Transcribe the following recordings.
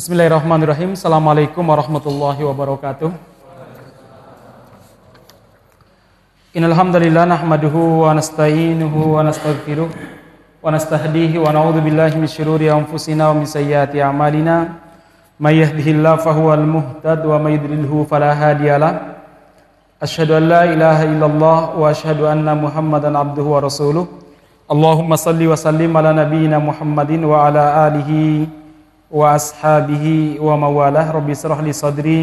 Bismillahirrahmanirrahim. Assalamualaikum warahmatullahi wabarakatuh. Innal hamdalillah nahmaduhu wa nasta'inuhu wa nastaghfiruh wa nastahdihi wa na'udzu billahi min syururi anfusina wa min sayyiati a'malina. May yahdihillahu fahuwal muhtad wa may yudlilhu fala hadiyalah. Asyhadu an la ilaha illallah wa asyhadu anna Muhammadan abduhu wa rasuluh. Allahumma salli wa sallim ala nabiyyina Muhammadin wa ala alihi wa ashabihi wa mawalah. Rabbi israh li sadri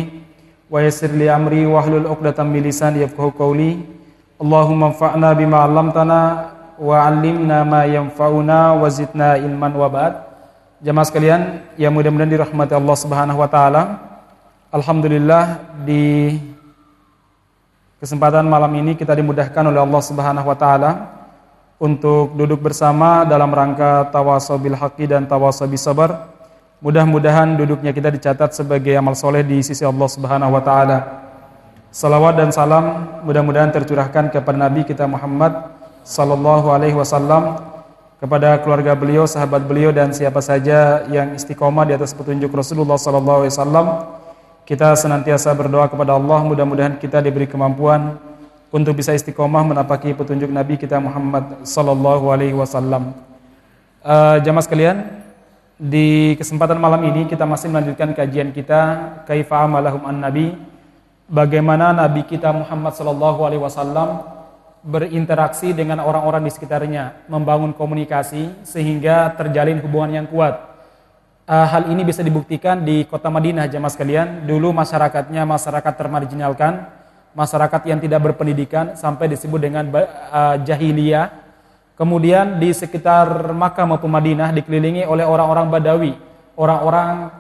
wa yassir li amri wa hlul 'uqdatam min lisani yafqahu qawli. Allahumma anfa'na bima 'allamtana wa 'allimna ma yanfa'una wa zidna ilman wa ba'd. Jamaah sekalian yang mudah-mudahan dirahmati Allah Subhanahu wa taala. Alhamdulillah di kesempatan malam ini kita dimudahkan oleh Allah Subhanahu wa taala untuk duduk bersama dalam rangka tawasobil haqi dan tawasobil sabar Mudah-mudahan duduknya kita dicatat sebagai amal soleh di sisi Allah Subhanahu wa taala. Salawat dan salam mudah-mudahan tercurahkan kepada Nabi kita Muhammad sallallahu alaihi wasallam kepada keluarga beliau, sahabat beliau dan siapa saja yang istiqomah di atas petunjuk Rasulullah sallallahu alaihi wasallam. Kita senantiasa berdoa kepada Allah mudah-mudahan kita diberi kemampuan untuk bisa istiqomah menapaki petunjuk Nabi kita Muhammad sallallahu alaihi wasallam. Uh, jamaah sekalian, di kesempatan malam ini kita masih melanjutkan kajian kita Kaifa amalahum an-nabi Bagaimana Nabi kita Muhammad sallallahu alaihi wasallam berinteraksi dengan orang-orang di sekitarnya, membangun komunikasi sehingga terjalin hubungan yang kuat. Uh, hal ini bisa dibuktikan di kota Madinah jemaah sekalian. Dulu masyarakatnya masyarakat termarginalkan, masyarakat yang tidak berpendidikan sampai disebut dengan uh, jahiliyah Kemudian di sekitar Makkah maupun Madinah dikelilingi oleh orang-orang Badawi, orang-orang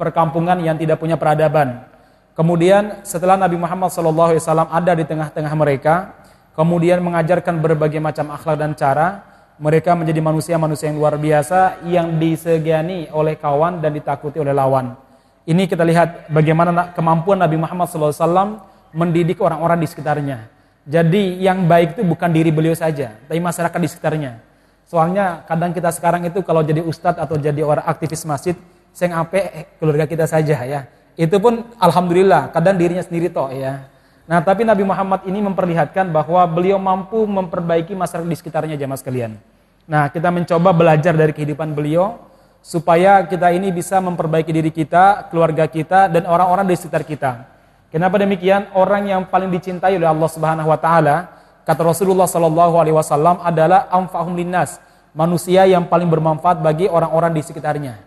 perkampungan yang tidak punya peradaban. Kemudian setelah Nabi Muhammad SAW ada di tengah-tengah mereka, kemudian mengajarkan berbagai macam akhlak dan cara, mereka menjadi manusia-manusia yang luar biasa yang disegani oleh kawan dan ditakuti oleh lawan. Ini kita lihat bagaimana kemampuan Nabi Muhammad SAW mendidik orang-orang di sekitarnya. Jadi yang baik itu bukan diri beliau saja, tapi masyarakat di sekitarnya. Soalnya kadang kita sekarang itu kalau jadi ustadz atau jadi orang aktivis masjid, saya ngape eh, keluarga kita saja ya. Itu pun alhamdulillah, kadang dirinya sendiri toh ya. Nah tapi Nabi Muhammad ini memperlihatkan bahwa beliau mampu memperbaiki masyarakat di sekitarnya jamaah sekalian. Nah kita mencoba belajar dari kehidupan beliau supaya kita ini bisa memperbaiki diri kita, keluarga kita, dan orang-orang di sekitar kita. Kenapa demikian? Orang yang paling dicintai oleh Allah Subhanahu wa taala, kata Rasulullah sallallahu alaihi wasallam adalah amfahum linnas, manusia yang paling bermanfaat bagi orang-orang di sekitarnya.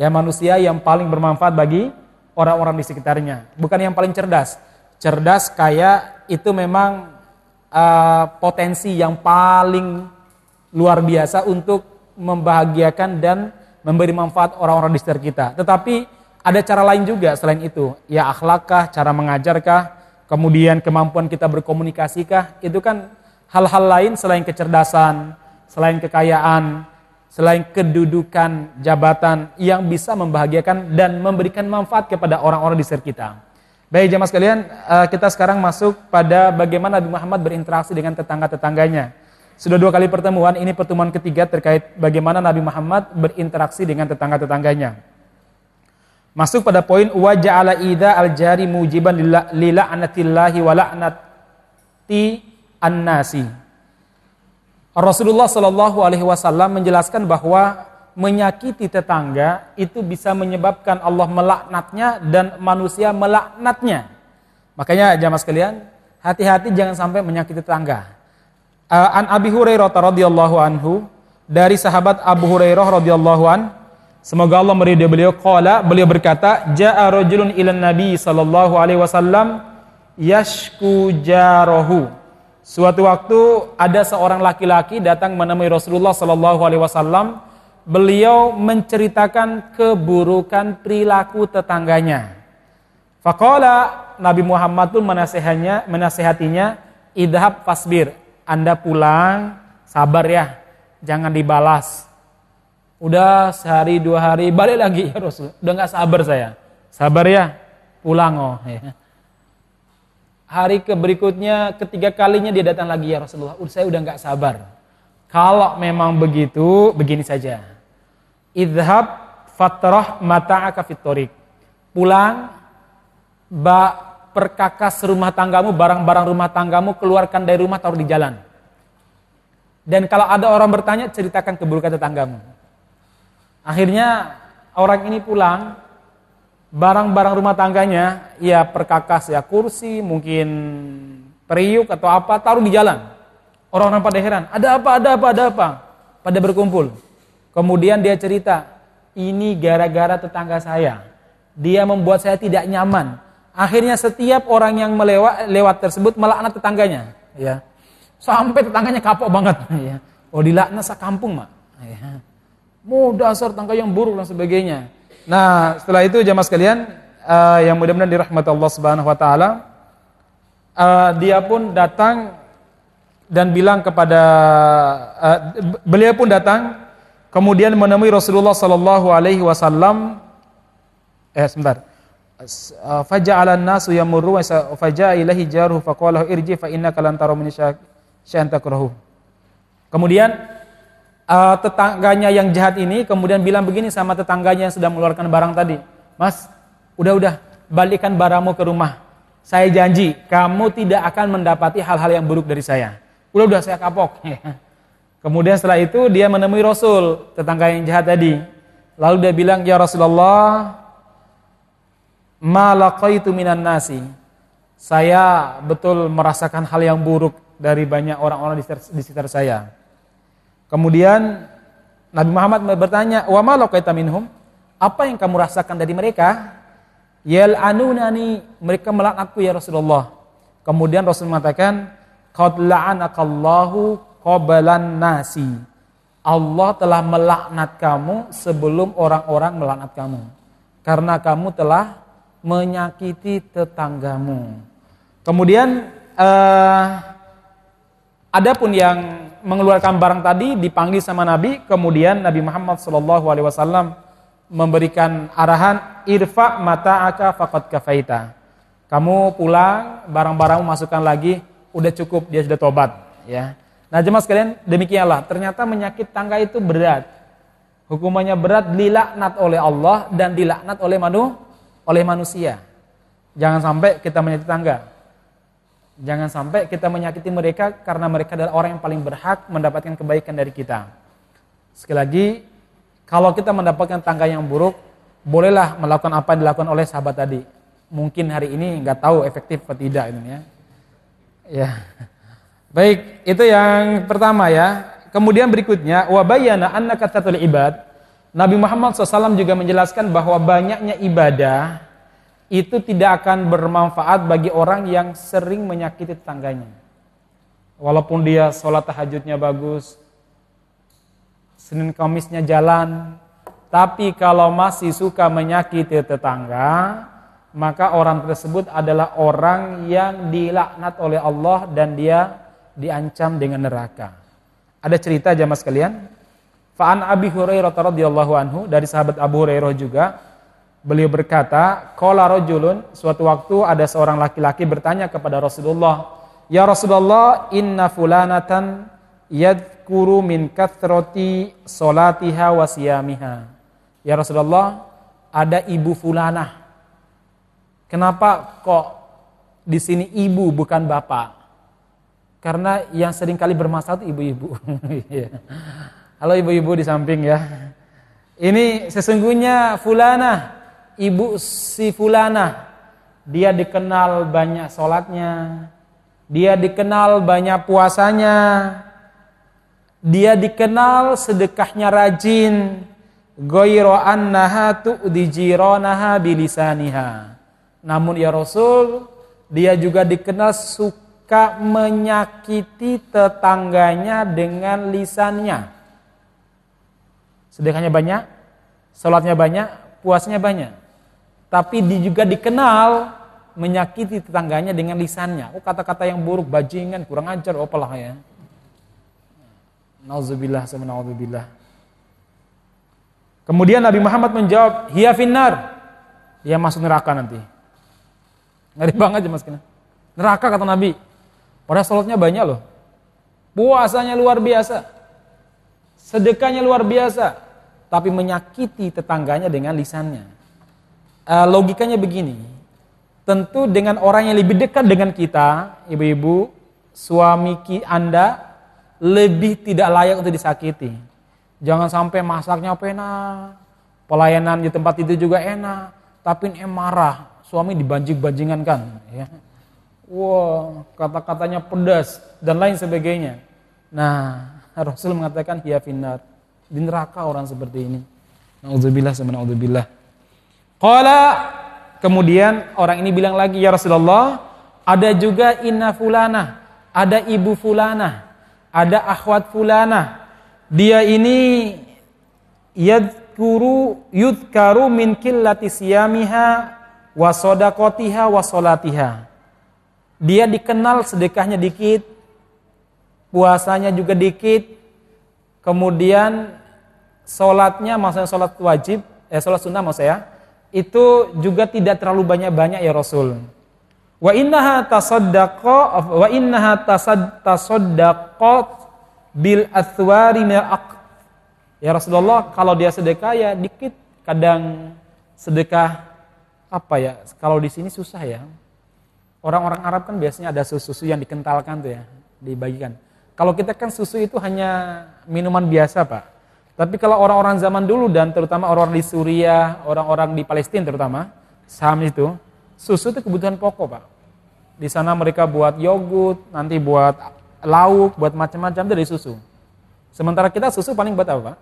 Ya, manusia yang paling bermanfaat bagi orang-orang di sekitarnya, bukan yang paling cerdas. Cerdas kaya itu memang uh, potensi yang paling luar biasa untuk membahagiakan dan memberi manfaat orang-orang di sekitar kita. Tetapi ada cara lain juga selain itu. Ya akhlakkah, cara mengajarkah, kemudian kemampuan kita berkomunikasikah, itu kan hal-hal lain selain kecerdasan, selain kekayaan, selain kedudukan, jabatan yang bisa membahagiakan dan memberikan manfaat kepada orang-orang di sekitar kita. Baik jemaah sekalian, eh, kita sekarang masuk pada bagaimana Nabi Muhammad berinteraksi dengan tetangga-tetangganya. Sudah dua kali pertemuan, ini pertemuan ketiga terkait bagaimana Nabi Muhammad berinteraksi dengan tetangga-tetangganya. Masuk pada poin wa ja'ala ida al-jari mujiban lila'natillahi wa la'nati an-nasi. Rasulullah Shallallahu alaihi wasallam menjelaskan bahwa menyakiti tetangga itu bisa menyebabkan Allah melaknatnya dan manusia melaknatnya. Makanya jamaah sekalian, hati-hati jangan sampai menyakiti tetangga. Uh, an Abi Hurairah radhiyallahu anhu dari sahabat Abu Hurairah radhiyallahu anhu Semoga Allah meridai beliau. Qala, beliau berkata, Ja'a rajulun ilan Nabi sallallahu alaihi wasallam yashku jarahu. Suatu waktu ada seorang laki-laki datang menemui Rasulullah sallallahu alaihi wasallam. Beliau menceritakan keburukan perilaku tetangganya. Faqala Nabi Muhammad pun menasehatinya, menasehatinya, idhab fasbir. Anda pulang, sabar ya, jangan dibalas Udah sehari dua hari balik lagi ya Rasul. Udah nggak sabar saya. Sabar ya, pulang oh. Ya. Hari ke berikutnya ketiga kalinya dia datang lagi ya Rasulullah. Saya udah nggak sabar. Kalau memang begitu, begini saja. Idhab fatrah mata'aka fitorik. Pulang, ba, perkakas rumah tanggamu, barang-barang rumah tanggamu, keluarkan dari rumah, taruh di jalan. Dan kalau ada orang bertanya, ceritakan keburukan tetanggamu. Akhirnya orang ini pulang, barang-barang rumah tangganya, ya perkakas ya kursi, mungkin periuk atau apa, taruh di jalan. Orang-orang pada heran, ada apa, ada apa, ada apa. Pada berkumpul. Kemudian dia cerita, ini gara-gara tetangga saya. Dia membuat saya tidak nyaman. Akhirnya setiap orang yang melewat lewat tersebut melaknat tetangganya. Ya. Sampai tetangganya kapok banget. Ya. Oh dilaknat sekampung mak. Ya. Mau dasar tangga yang buruk dan sebagainya. Nah setelah itu jamaah sekalian uh, yang mudah-mudahan dirahmati Allah Subhanahu Wa Taala, uh, dia pun datang dan bilang kepada uh, beliau pun datang kemudian menemui Rasulullah Sallallahu Alaihi Wasallam. Eh sebentar. Faja'ala an-nasu yamurru wa faja'a ilahi jaruhu faqala irji fa innaka lan tara min takrahu. Kemudian uh, tetangganya yang jahat ini kemudian bilang begini sama tetangganya yang sedang mengeluarkan barang tadi. Mas, udah-udah balikan barangmu ke rumah. Saya janji kamu tidak akan mendapati hal-hal yang buruk dari saya. Udah-udah saya kapok. Kemudian setelah itu dia menemui Rasul, tetangga yang jahat tadi. Lalu dia bilang, "Ya Rasulullah, ma laqaitu minan nasi." Saya betul merasakan hal yang buruk dari banyak orang-orang di sekitar saya. Kemudian Nabi Muhammad bertanya, "Wa ma minhum?" Apa yang kamu rasakan dari mereka? Yal anunani, mereka melaknatku ya Rasulullah. Kemudian Rasul mengatakan, "Qad la'anakallahu qablan nasi." Allah telah melaknat kamu sebelum orang-orang melaknat kamu. Karena kamu telah menyakiti tetanggamu. Kemudian uh, Adapun yang mengeluarkan barang tadi dipanggil sama Nabi, kemudian Nabi Muhammad Shallallahu Alaihi Wasallam memberikan arahan irfa mata aka fakot kafaita. Kamu pulang, barang-barangmu masukkan lagi, udah cukup, dia sudah tobat. Ya. Nah jemaah sekalian, demikianlah. Ternyata menyakit tangga itu berat. Hukumannya berat, dilaknat oleh Allah dan dilaknat oleh manu, oleh manusia. Jangan sampai kita menyakiti tangga. Jangan sampai kita menyakiti mereka karena mereka adalah orang yang paling berhak mendapatkan kebaikan dari kita. Sekali lagi, kalau kita mendapatkan tangga yang buruk, bolehlah melakukan apa yang dilakukan oleh sahabat tadi. Mungkin hari ini nggak tahu efektif atau tidak ini ya. Ya. Baik, itu yang pertama ya. Kemudian berikutnya, wabayana anna katatul ibad. Nabi Muhammad SAW juga menjelaskan bahwa banyaknya ibadah itu tidak akan bermanfaat bagi orang yang sering menyakiti tetangganya. Walaupun dia sholat tahajudnya bagus, Senin Kamisnya jalan, tapi kalau masih suka menyakiti tetangga, maka orang tersebut adalah orang yang dilaknat oleh Allah dan dia diancam dengan neraka. Ada cerita jamaah sekalian. Fa'an Abi Hurairah radhiyallahu anhu dari sahabat Abu Hurairah juga Beliau berkata, "Qala rajulun, suatu waktu ada seorang laki-laki bertanya kepada Rasulullah, "Ya Rasulullah, inna fulanatan yadhkuru min kathrati salatiha wa siyamiha." Ya Rasulullah, ada ibu fulanah. Kenapa kok di sini ibu bukan bapak? Karena yang sering kali bermasalah itu ibu-ibu. Iya. Halo ibu-ibu di samping ya. Ini sesungguhnya fulanah ibu si fulana dia dikenal banyak sholatnya dia dikenal banyak puasanya dia dikenal sedekahnya rajin. Goyro annaha tu'di jironaha bilisaniha. Namun ya Rasul dia juga dikenal suka menyakiti tetangganya dengan lisannya. Sedekahnya banyak sholatnya banyak puasnya banyak tapi dia juga dikenal menyakiti tetangganya dengan lisannya. Oh kata-kata yang buruk, bajingan, kurang ajar, apalah ya. Nauzubillah sama Kemudian Nabi Muhammad menjawab, "Hiya finnar." Dia masuk neraka nanti. Ngeri banget ya Mas Neraka kata Nabi. Padahal sholatnya banyak loh. Puasanya luar biasa. Sedekahnya luar biasa. tapi menyakiti tetangganya dengan lisannya. Uh, logikanya begini, tentu dengan orang yang lebih dekat dengan kita, ibu-ibu, suami Anda lebih tidak layak untuk disakiti. Jangan sampai masaknya pena, pelayanan di tempat itu juga enak, tapi em marah, suami dibanjing-banjingan kan, ya. Wow, kata-katanya pedas dan lain sebagainya. Nah, Rasul mengatakan hiya finnar. Di neraka orang seperti ini. Nauzubillah sama nauzubillah. Qala kemudian orang ini bilang lagi ya Rasulullah, ada juga inna fulana, ada ibu fulana, ada akhwat fulana. Dia ini yadkuru yudkaru min qillati siyamiha wa sadaqatiha wa salatiha. Dia dikenal sedekahnya dikit, puasanya juga dikit, kemudian sholatnya, maksudnya sholat wajib, eh sholat sunnah maksud saya, itu juga tidak terlalu banyak-banyak ya Rasul. Wa innaha tasaddaqa wa innaha tasaddaqat bil athwari aq. Ya Rasulullah, kalau dia sedekah ya dikit, kadang sedekah apa ya? Kalau di sini susah ya. Orang-orang Arab kan biasanya ada susu-susu yang dikentalkan tuh ya, dibagikan. Kalau kita kan susu itu hanya minuman biasa, Pak. Tapi kalau orang-orang zaman dulu dan terutama orang-orang di Suriah, orang-orang di Palestina terutama, Sam itu, susu itu kebutuhan pokok, Pak. Di sana mereka buat yogurt, nanti buat lauk, buat macam-macam dari susu. Sementara kita susu paling buat apa, Pak?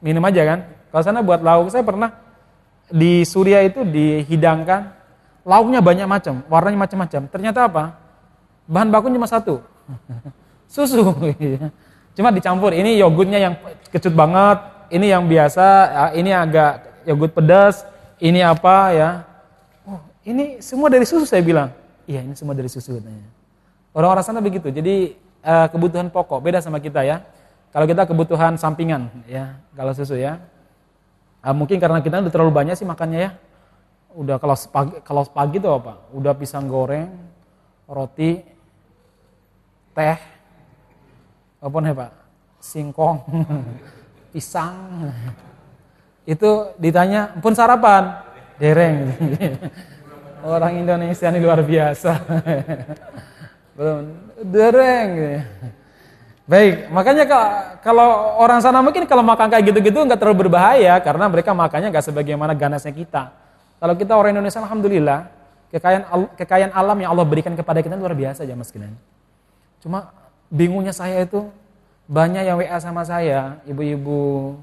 Minum aja kan? Kalau sana buat lauk, saya pernah di Suriah itu dihidangkan, lauknya banyak macam, warnanya macam-macam. Ternyata apa? Bahan bakunya cuma satu. susu. Cuma dicampur. Ini yogurtnya yang kecut banget, ini yang biasa, ya, ini agak yogurt pedas, ini apa ya? Oh, ini semua dari susu saya bilang. Iya, ini semua dari susu katanya. Orang-orang sana begitu. Jadi uh, kebutuhan pokok beda sama kita ya. Kalau kita kebutuhan sampingan ya, kalau susu ya. Uh, mungkin karena kita udah terlalu banyak sih makannya ya. Udah kalau pagi kalau pagi itu apa? Udah pisang goreng, roti, teh, apa nih Pak? Singkong, pisang. Itu ditanya, pun sarapan? Dereng. Orang Indonesia ini luar biasa. Belum, dereng. Baik, makanya kalau orang sana mungkin kalau makan kayak gitu-gitu nggak terlalu berbahaya karena mereka makannya nggak sebagaimana ganasnya kita. Kalau kita orang Indonesia, alhamdulillah kekayaan kekayaan alam yang Allah berikan kepada kita luar biasa ya kalian. Cuma bingungnya saya itu banyak yang WA sama saya, ibu-ibu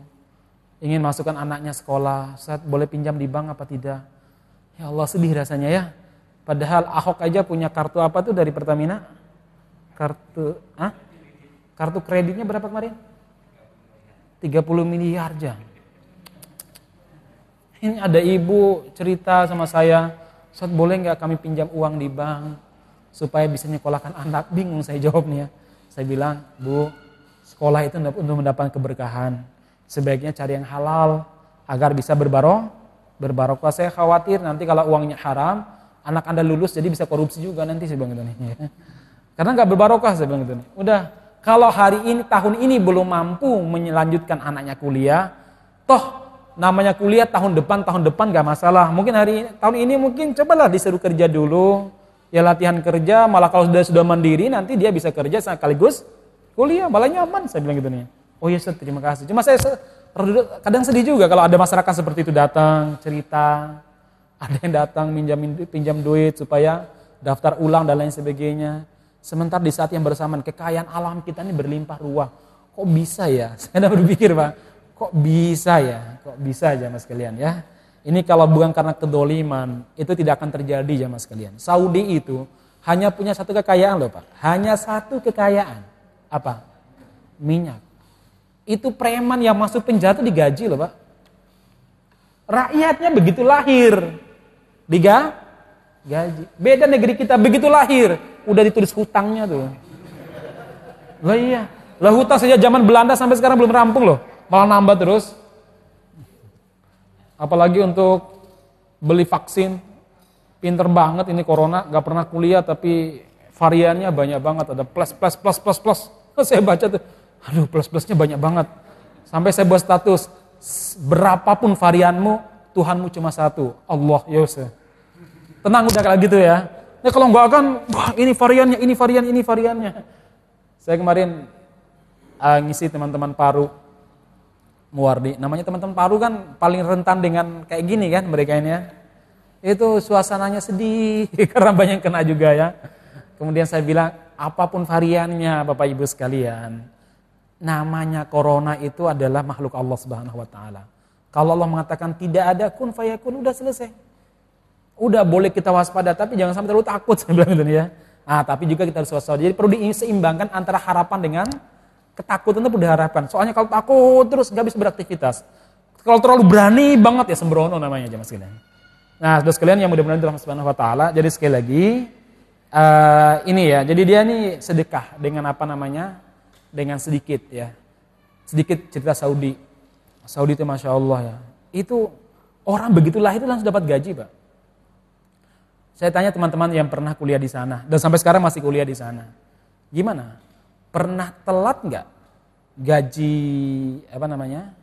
ingin masukkan anaknya sekolah, saat boleh pinjam di bank apa tidak? Ya Allah sedih rasanya ya. Padahal Ahok aja punya kartu apa tuh dari Pertamina? Kartu, ah? Kartu kreditnya berapa kemarin? 30 miliar aja. Ini ada ibu cerita sama saya, saat boleh nggak kami pinjam uang di bank supaya bisa nyekolahkan anak? Bingung saya jawabnya. Saya bilang, Bu, sekolah itu untuk mendapatkan keberkahan. Sebaiknya cari yang halal agar bisa berbarokah. Berbarokah saya khawatir nanti kalau uangnya haram, anak anda lulus jadi bisa korupsi juga nanti saya bilang gitu nih. Karena nggak berbarokah saya bilang gitu nih. Udah, kalau hari ini tahun ini belum mampu melanjutkan anaknya kuliah, toh namanya kuliah tahun depan tahun depan gak masalah. Mungkin hari tahun ini mungkin cobalah disuruh kerja dulu, ya latihan kerja, malah kalau sudah sudah mandiri nanti dia bisa kerja sekaligus kuliah malah nyaman saya bilang gitu nih. Oh iya terima kasih. Cuma saya kadang sedih juga kalau ada masyarakat seperti itu datang cerita, ada yang datang minjamin pinjam duit supaya daftar ulang dan lain sebagainya. Sementara di saat yang bersamaan kekayaan alam kita ini berlimpah ruah. Kok bisa ya? Saya udah berpikir pak, kok bisa ya? Kok bisa aja mas kalian ya? Ini kalau bukan karena kedoliman, itu tidak akan terjadi ya mas kalian. Saudi itu hanya punya satu kekayaan loh pak. Hanya satu kekayaan apa? Minyak. Itu preman yang masuk penjara itu digaji loh Pak. Rakyatnya begitu lahir. Diga, gaji. Beda negeri kita begitu lahir, udah ditulis hutangnya tuh. Lah iya. Lah hutang saja zaman Belanda sampai sekarang belum rampung loh. Malah nambah terus. Apalagi untuk beli vaksin. Pinter banget ini corona, gak pernah kuliah tapi variannya banyak banget. Ada plus, plus, plus, plus, plus. Saya baca tuh, aduh plus-plusnya banyak banget. Sampai saya buat status, berapapun varianmu, Tuhanmu cuma satu, Allah Yose. Tenang udah kayak gitu ya. Ya kalau nggak akan, wah ini variannya, ini varian, ini variannya. Saya kemarin uh, ngisi teman-teman paru Muwardi. Namanya teman-teman paru kan paling rentan dengan kayak gini kan mereka ini ya. Itu suasananya sedih karena banyak kena juga ya. Kemudian saya bilang, apa pun variannya Bapak Ibu sekalian, namanya corona itu adalah makhluk Allah Subhanahu wa taala. Kalau Allah mengatakan tidak ada kun fayakun udah selesai. Udah boleh kita waspada tapi jangan sampai terlalu takut saya bilang gitu ya. Ah, tapi juga kita harus waspada. Jadi perlu diseimbangkan antara harapan dengan ketakutan itu perlu diharapkan. Soalnya kalau takut terus nggak bisa beraktivitas. Kalau terlalu berani banget ya sembrono namanya jemaah sekalian. Nah, saudara sekalian yang mudah-mudahan dalam Subhanahu wa taala. Jadi sekali lagi uh, ini ya. Jadi dia ini sedekah dengan apa namanya? Dengan sedikit ya. Sedikit cerita Saudi. Saudi itu Masya Allah ya. Itu orang begitu lahir langsung dapat gaji Pak. Saya tanya teman-teman yang pernah kuliah di sana dan sampai sekarang masih kuliah di sana. Gimana? Pernah telat nggak gaji apa namanya?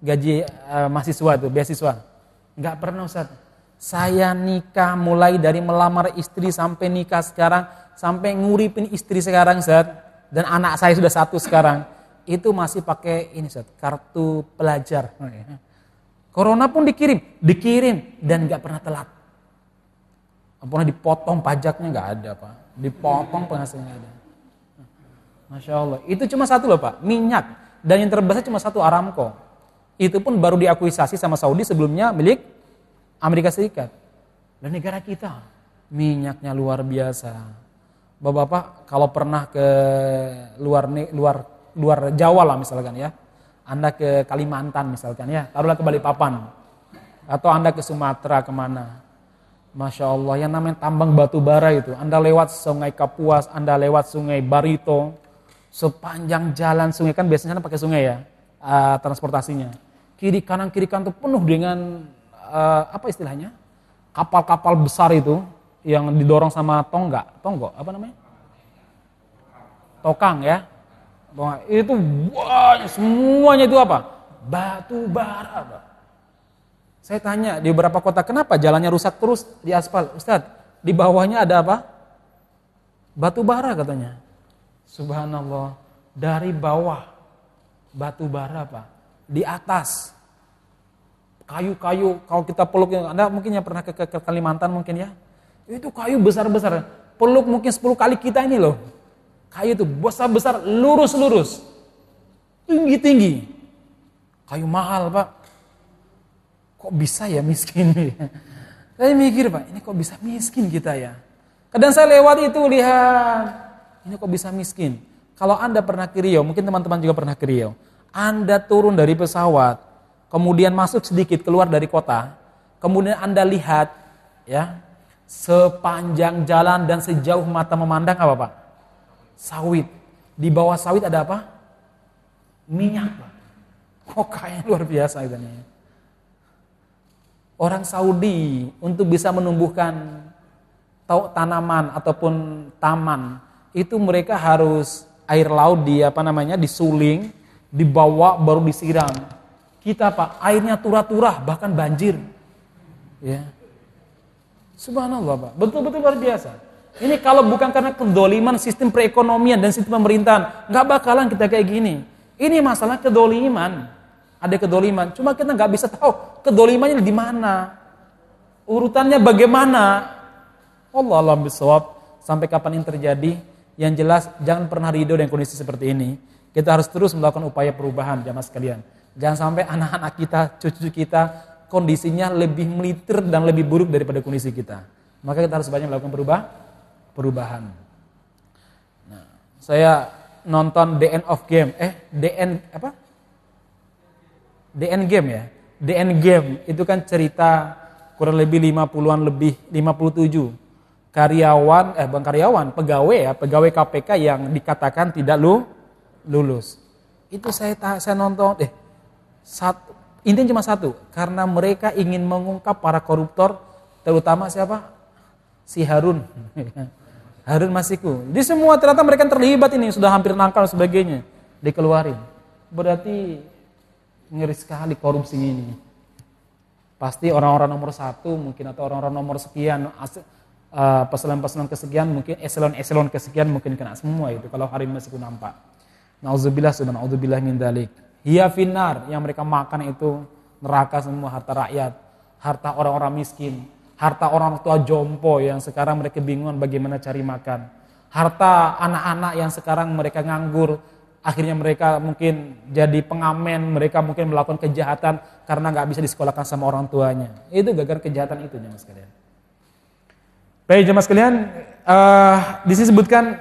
Gaji uh, mahasiswa itu, beasiswa? Nggak pernah Ustaz. Saya nikah mulai dari melamar istri sampai nikah sekarang sampai nguripin istri sekarang Ustaz dan anak saya sudah satu sekarang itu masih pakai ini Ustaz, kartu pelajar. Corona pun dikirim, dikirim dan nggak pernah telat. Pernah dipotong pajaknya nggak ada pak, dipotong penghasilannya ada. Masya Allah, itu cuma satu loh pak, minyak. Dan yang terbesar cuma satu Aramco. Itu pun baru diakuisasi sama Saudi sebelumnya milik Amerika Serikat. Dan negara kita, minyaknya luar biasa. Bapak-bapak kalau pernah ke luar luar luar Jawa lah misalkan ya, Anda ke Kalimantan misalkan ya, taruhlah ke Balikpapan, atau Anda ke Sumatera ke mana, Masya Allah, yang namanya tambang batu bara itu. Anda lewat sungai Kapuas, Anda lewat sungai Barito, sepanjang jalan sungai, kan biasanya pakai sungai ya, uh, transportasinya. Kiri kanan, kiri kanan itu penuh dengan, uh, apa istilahnya, kapal-kapal besar itu, yang didorong sama tonggak, tonggo, apa namanya? Tokang ya. Itu banyak, semuanya itu apa? Batu bara. Saya tanya di beberapa kota, kenapa jalannya rusak terus di aspal? Ustadz, di bawahnya ada apa? Batu bara katanya. Subhanallah, dari bawah batu bara Pak. Di atas kayu-kayu kalau kita peluk Anda mungkin yang pernah ke, ke, ke Kalimantan mungkin ya. Itu kayu besar-besar. Peluk mungkin 10 kali kita ini loh. Kayu itu besar-besar, lurus-lurus. Tinggi-tinggi. Kayu mahal, Pak kok bisa ya miskin? saya mikir pak, ini kok bisa miskin kita ya? Kadang saya lewat itu lihat, ini kok bisa miskin? Kalau anda pernah ke Rio, mungkin teman-teman juga pernah ke Rio. Anda turun dari pesawat, kemudian masuk sedikit keluar dari kota, kemudian anda lihat, ya, sepanjang jalan dan sejauh mata memandang apa pak? Sawit. Di bawah sawit ada apa? Minyak pak. Kok kayaknya luar biasa itu nih orang Saudi untuk bisa menumbuhkan tanaman ataupun taman itu mereka harus air laut di apa namanya disuling, dibawa baru disiram. Kita Pak, airnya turah-turah bahkan banjir. Ya. Subhanallah Pak, betul-betul luar biasa. Ini kalau bukan karena kedoliman sistem perekonomian dan sistem pemerintahan, nggak bakalan kita kayak gini. Ini masalah kedoliman ada kedoliman. Cuma kita nggak bisa tahu kedolimannya di mana. Urutannya bagaimana. Allah Allah bisawab. Sampai kapan ini terjadi. Yang jelas jangan pernah ridho dengan kondisi seperti ini. Kita harus terus melakukan upaya perubahan jamaah sekalian. Jangan sampai anak-anak kita, cucu kita kondisinya lebih meliter dan lebih buruk daripada kondisi kita. Maka kita harus banyak melakukan perubah, perubahan. Nah, saya nonton The End of Game, eh The End apa? The End Game ya. The End Game itu kan cerita kurang lebih 50-an lebih 57 karyawan eh bukan karyawan, pegawai ya, pegawai KPK yang dikatakan tidak lu lulus. Itu saya saya nonton eh satu intinya cuma satu, karena mereka ingin mengungkap para koruptor terutama siapa? Si Harun. Harun Masiku. Di semua ternyata mereka terlibat ini sudah hampir nangkal sebagainya dikeluarin. Berarti ngeri sekali korupsi ini. Pasti orang-orang nomor satu mungkin atau orang-orang nomor sekian uh, peselan-peselan kesekian mungkin eselon-eselon kesekian mungkin kena semua itu kalau hari masih nampak. Nauzubillah subhanahu naudzubillah min dalik. Hiya finar yang mereka makan itu neraka semua harta rakyat, harta orang-orang miskin, harta orang tua jompo yang sekarang mereka bingung bagaimana cari makan. Harta anak-anak yang sekarang mereka nganggur, akhirnya mereka mungkin jadi pengamen, mereka mungkin melakukan kejahatan karena nggak bisa disekolahkan sama orang tuanya. Itu gagal kejahatan itu jemaah sekalian. Baik jemaah sekalian, uh, disebutkan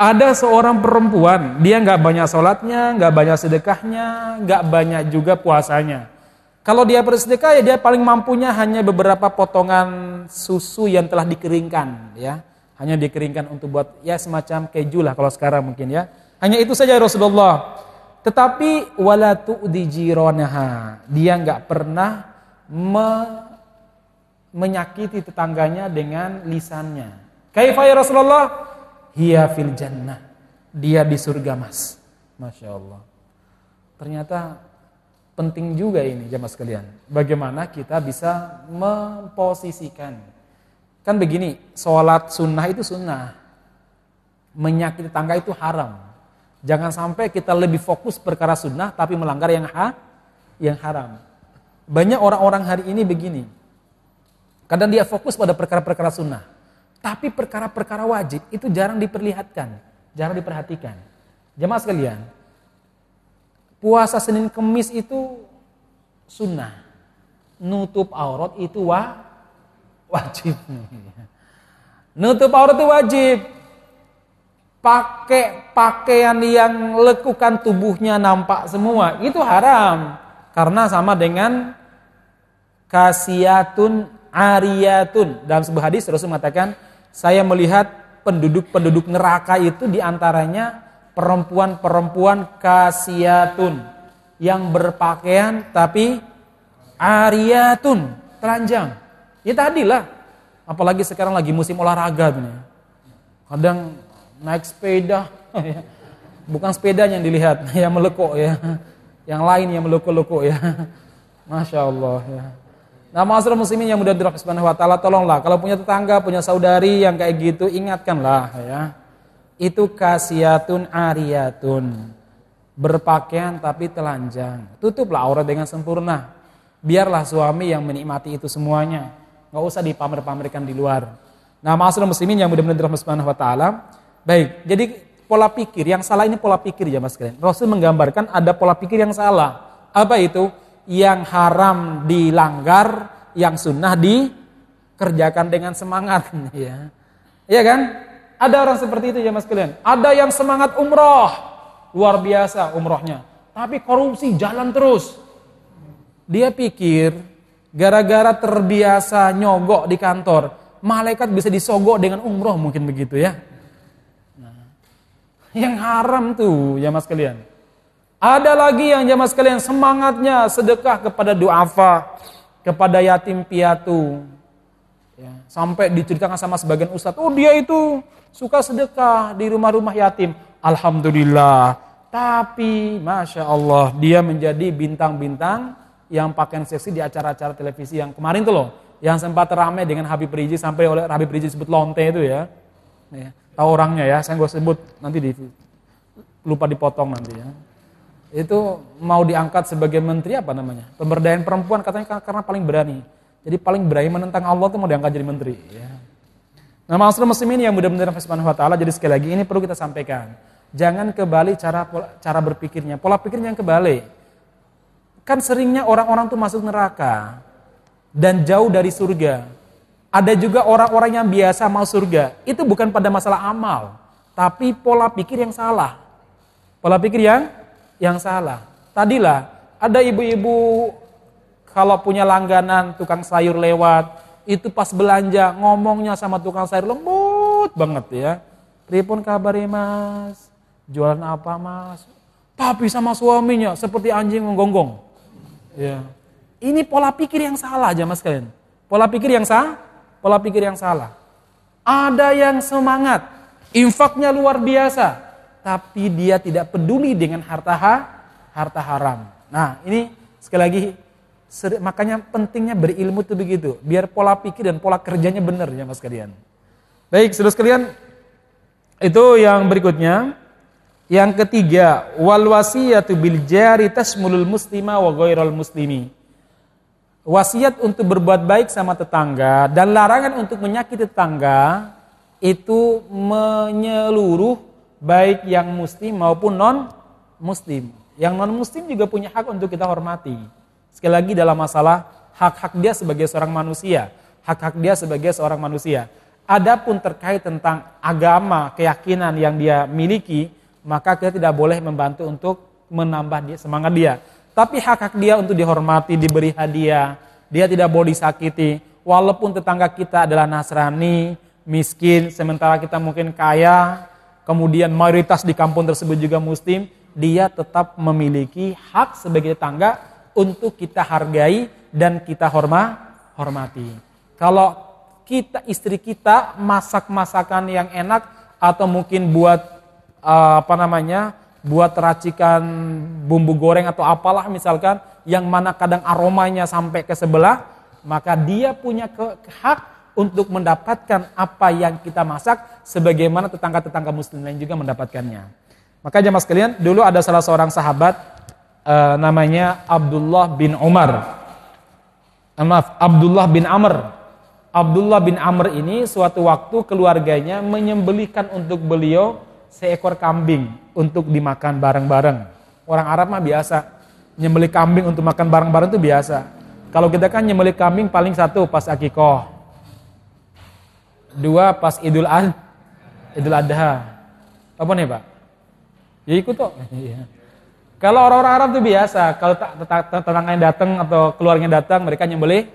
ada seorang perempuan, dia nggak banyak sholatnya, nggak banyak sedekahnya, nggak banyak juga puasanya. Kalau dia bersedekah ya dia paling mampunya hanya beberapa potongan susu yang telah dikeringkan, ya, hanya dikeringkan untuk buat ya semacam keju lah kalau sekarang mungkin ya hanya itu saja Rasulullah. Tetapi wala tu'di. Dia nggak pernah me menyakiti tetangganya dengan lisannya. Kaifa ya Rasulullah? Hiya fil jannah. Dia di surga mas. Masya Allah. Ternyata penting juga ini jamaah sekalian. Bagaimana kita bisa memposisikan. Kan begini, sholat sunnah itu sunnah. Menyakiti tetangga itu haram. Jangan sampai kita lebih fokus perkara sunnah tapi melanggar yang ha, yang haram. Banyak orang-orang hari ini begini. Kadang dia fokus pada perkara-perkara sunnah. Tapi perkara-perkara wajib itu jarang diperlihatkan, jarang diperhatikan. Jemaah sekalian, puasa Senin Kemis itu sunnah. Nutup aurat itu wa, wajib. Nutup aurat itu wajib pakai pakaian yang lekukan tubuhnya nampak semua itu haram karena sama dengan kasiatun ariyatun. Dalam sebuah hadis Rasul mengatakan saya melihat penduduk-penduduk neraka itu di antaranya perempuan-perempuan kasiatun yang berpakaian tapi ariyatun telanjang. Ya tadilah. Apalagi sekarang lagi musim olahraga kadang naik sepeda, bukan sepeda yang dilihat, yang melekuk ya, yang lain yang melekuk-lekuk ya, masya Allah ya. Nah, masyarakat muslimin yang mudah dirahmati subhanahu wa taala, tolonglah kalau punya tetangga, punya saudari yang kayak gitu, ingatkanlah ya. Itu kasiatun ariyatun. Berpakaian tapi telanjang. Tutuplah aurat dengan sempurna. Biarlah suami yang menikmati itu semuanya. Nggak usah dipamer-pamerkan di luar. Nah, masyarakat muslimin yang mudah-mudahan dirahmati subhanahu wa taala, Baik, jadi pola pikir yang salah ini pola pikir ya Mas kalian. Rasul menggambarkan ada pola pikir yang salah. Apa itu? Yang haram dilanggar, yang sunnah dikerjakan dengan semangat ya. Iya kan? Ada orang seperti itu ya Mas kalian. Ada yang semangat umroh, luar biasa umrohnya. Tapi korupsi jalan terus. Dia pikir gara-gara terbiasa nyogok di kantor, malaikat bisa disogok dengan umroh mungkin begitu ya. Yang haram tuh ya mas kalian. Ada lagi yang jamaah sekalian semangatnya sedekah kepada duafa, kepada yatim piatu. Ya, sampai diceritakan sama sebagian ustadz, oh dia itu suka sedekah di rumah-rumah yatim. Alhamdulillah. Tapi Masya Allah dia menjadi bintang-bintang yang pakaian seksi di acara-acara televisi yang kemarin tuh loh. Yang sempat ramai dengan Habib Rizik sampai oleh Habib Rizik sebut lonte itu ya. ya tahu orangnya ya, saya nggak sebut nanti di lupa dipotong nanti ya. Itu mau diangkat sebagai menteri apa namanya? Pemberdayaan perempuan katanya karena paling berani. Jadi paling berani menentang Allah itu mau diangkat jadi menteri. Ya. Nah, maksud muslim ini yang mudah-mudahan Subhanahu wa taala. Jadi sekali lagi ini perlu kita sampaikan. Jangan kebalik cara cara berpikirnya, pola pikirnya yang kebalik. Kan seringnya orang-orang tuh masuk neraka dan jauh dari surga. Ada juga orang-orang yang biasa mau surga. Itu bukan pada masalah amal, tapi pola pikir yang salah. Pola pikir yang yang salah. Tadilah ada ibu-ibu kalau punya langganan tukang sayur lewat, itu pas belanja ngomongnya sama tukang sayur lembut banget ya. Pripun kabar mas? Jualan apa mas? Tapi sama suaminya seperti anjing menggonggong. Ya. Ini pola pikir yang salah aja mas kalian. Pola pikir yang sah pola pikir yang salah. Ada yang semangat, infaknya luar biasa, tapi dia tidak peduli dengan harta ha, harta haram. Nah, ini Sekali lagi, makanya pentingnya berilmu itu begitu, biar pola pikir dan pola kerjanya benar ya mas kalian. Baik, saudara sekalian, itu yang berikutnya. Yang ketiga, wal wasiyatu bil jari tasmulul muslima wa ghairal muslimi. Wasiat untuk berbuat baik sama tetangga dan larangan untuk menyakiti tetangga itu menyeluruh baik yang muslim maupun non muslim. Yang non muslim juga punya hak untuk kita hormati. Sekali lagi dalam masalah hak-hak dia sebagai seorang manusia, hak-hak dia sebagai seorang manusia. Adapun terkait tentang agama, keyakinan yang dia miliki, maka kita tidak boleh membantu untuk menambah dia semangat dia. Tapi hak-hak dia untuk dihormati, diberi hadiah, dia tidak boleh disakiti. Walaupun tetangga kita adalah Nasrani, miskin, sementara kita mungkin kaya, kemudian mayoritas di kampung tersebut juga muslim, dia tetap memiliki hak sebagai tetangga untuk kita hargai dan kita horma, hormati. Kalau kita istri kita masak masakan yang enak atau mungkin buat uh, apa namanya buat racikan bumbu goreng atau apalah misalkan yang mana kadang aromanya sampai ke sebelah maka dia punya hak untuk mendapatkan apa yang kita masak sebagaimana tetangga-tetangga muslim lain juga mendapatkannya. Maka jemaah sekalian, dulu ada salah seorang sahabat uh, namanya Abdullah bin Umar. Maaf, Abdullah bin Amr. Abdullah bin Amr ini suatu waktu keluarganya menyembelihkan untuk beliau seekor kambing untuk dimakan bareng-bareng. Orang Arab mah biasa, nyembelih kambing untuk makan bareng-bareng itu biasa. Kalau kita kan nyembelih kambing paling satu pas akikoh, dua pas idul ad, idul adha. Apa nih pak? Ya ikut kok. Iya. Kalau orang-orang Arab itu biasa, kalau tetangganya datang atau keluarganya datang, mereka nyembelih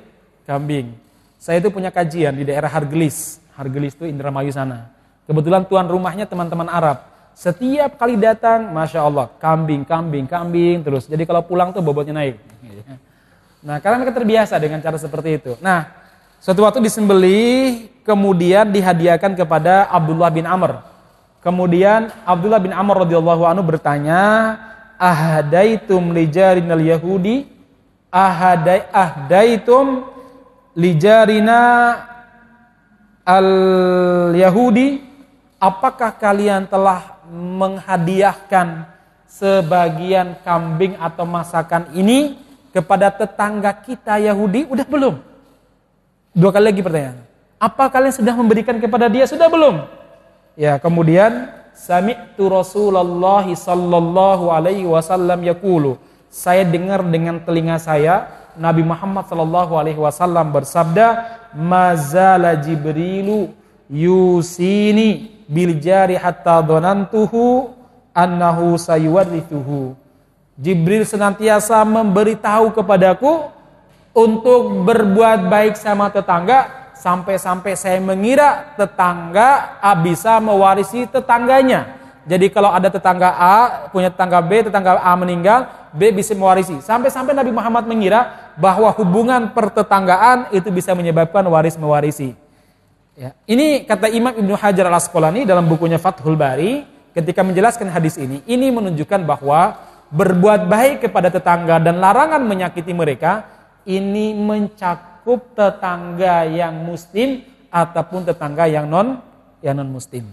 kambing. Saya itu punya kajian di daerah Hargelis. Hargelis itu Indramayu sana. Kebetulan tuan rumahnya teman-teman Arab. Setiap kali datang, Masya Allah, kambing, kambing, kambing terus. Jadi kalau pulang tuh bobotnya naik. Nah, karena mereka terbiasa dengan cara seperti itu. Nah, suatu waktu disembelih, kemudian dihadiahkan kepada Abdullah bin Amr. Kemudian Abdullah bin Amr radhiyallahu anhu bertanya, "Ahadaitum lijarinal Yahudi? Ahadai ahdaitum lijarina al-Yahudi?" apakah kalian telah menghadiahkan sebagian kambing atau masakan ini kepada tetangga kita Yahudi? Udah belum? Dua kali lagi pertanyaan. Apa kalian sudah memberikan kepada dia? Sudah belum? Ya, kemudian sami'tu Rasulullah sallallahu alaihi wasallam yaqulu. Saya dengar dengan telinga saya Nabi Muhammad sallallahu alaihi wasallam bersabda, "Mazala Jibrilu yusini bil jari hatta dhanantuhu annahu sayuwarithuhu. Jibril senantiasa memberitahu kepadaku untuk berbuat baik sama tetangga sampai-sampai saya mengira tetangga A bisa mewarisi tetangganya. Jadi kalau ada tetangga A punya tetangga B, tetangga A meninggal, B bisa mewarisi. Sampai-sampai Nabi Muhammad mengira bahwa hubungan pertetanggaan itu bisa menyebabkan waris mewarisi. Ya. Ini kata Imam Ibnu Hajar al Asqalani dalam bukunya Fathul Bari ketika menjelaskan hadis ini, ini menunjukkan bahwa berbuat baik kepada tetangga dan larangan menyakiti mereka ini mencakup tetangga yang muslim ataupun tetangga yang non yang non muslim.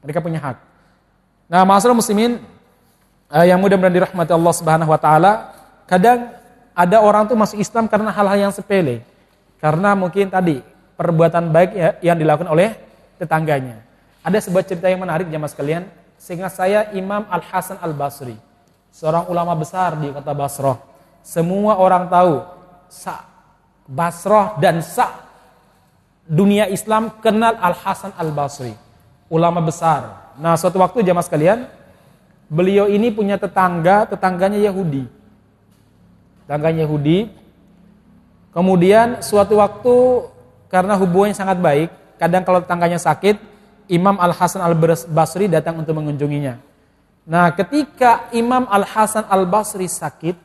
Mereka punya hak. Nah, masalah muslimin eh, yang mudah-mudahan dirahmati Allah Subhanahu wa taala, kadang ada orang tuh masuk Islam karena hal-hal yang sepele. Karena mungkin tadi perbuatan baik ya, yang dilakukan oleh tetangganya. Ada sebuah cerita yang menarik jamaah sekalian, sehingga saya Imam Al Hasan Al Basri, seorang ulama besar di kota Basrah. Semua orang tahu Basrah dan sa dunia Islam kenal Al Hasan Al Basri, ulama besar. Nah, suatu waktu jamaah sekalian, beliau ini punya tetangga, tetangganya Yahudi. Tetangganya Yahudi. Kemudian suatu waktu karena hubungannya sangat baik, kadang kalau tetangganya sakit, Imam Al-Hasan Al-Basri datang untuk mengunjunginya. Nah, ketika Imam Al-Hasan Al-Basri sakit,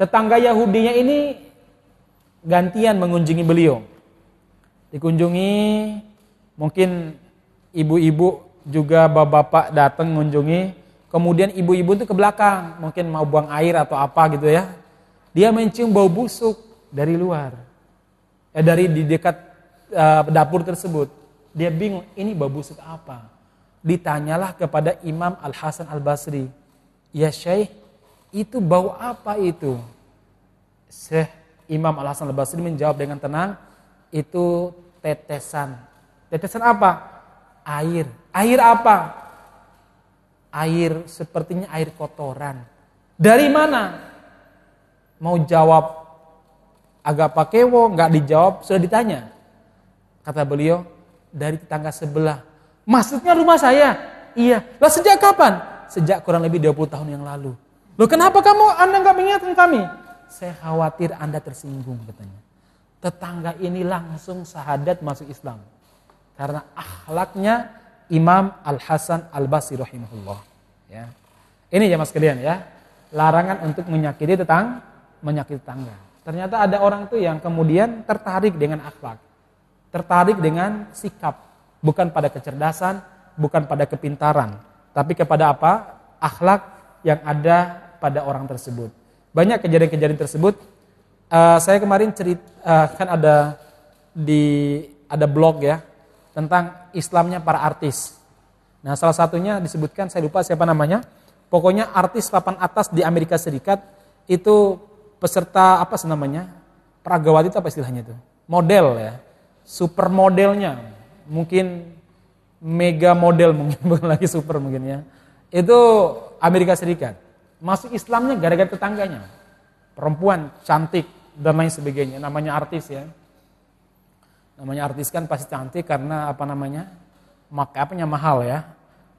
tetangga Yahudinya ini gantian mengunjungi beliau. Dikunjungi, mungkin ibu-ibu juga bapak-bapak datang mengunjungi, kemudian ibu-ibu itu ke belakang, mungkin mau buang air atau apa gitu ya. Dia mencium bau busuk dari luar. Eh, dari di dekat uh, dapur tersebut. Dia bingung, ini bau busuk apa? Ditanyalah kepada Imam Al-Hasan Al-Basri. Ya Syekh, itu bau apa itu? Syekh Imam Al-Hasan Al-Basri menjawab dengan tenang, itu tetesan. Tetesan apa? Air. Air apa? Air sepertinya air kotoran. Dari mana? Mau jawab agak pakewo, nggak dijawab, sudah ditanya. Kata beliau, dari tetangga sebelah. Maksudnya rumah saya? Iya. Lah sejak kapan? Sejak kurang lebih 20 tahun yang lalu. Loh kenapa kamu, anda nggak mengingatkan kami? Saya khawatir anda tersinggung katanya. Tetangga ini langsung sahadat masuk Islam. Karena akhlaknya Imam Al-Hasan Al-Basri rahimahullah. Ya. Ini ya mas kalian ya. Larangan untuk menyakiti tetangga menyakiti tangga. Ternyata ada orang itu yang kemudian tertarik dengan akhlak. Tertarik dengan sikap. Bukan pada kecerdasan, bukan pada kepintaran. Tapi kepada apa? Akhlak yang ada pada orang tersebut. Banyak kejadian-kejadian tersebut. Uh, saya kemarin cerita, uh, kan ada di ada blog ya tentang Islamnya para artis. Nah salah satunya disebutkan saya lupa siapa namanya. Pokoknya artis papan atas di Amerika Serikat itu peserta apa namanya? Pragawati itu apa istilahnya itu? Model ya. Super modelnya. Mungkin mega model mungkin bukan lagi super mungkin ya. Itu Amerika Serikat. Masuk Islamnya gara-gara tetangganya. Perempuan cantik dan lain sebagainya. Namanya artis ya. Namanya artis kan pasti cantik karena apa namanya? Maka apanya mahal ya.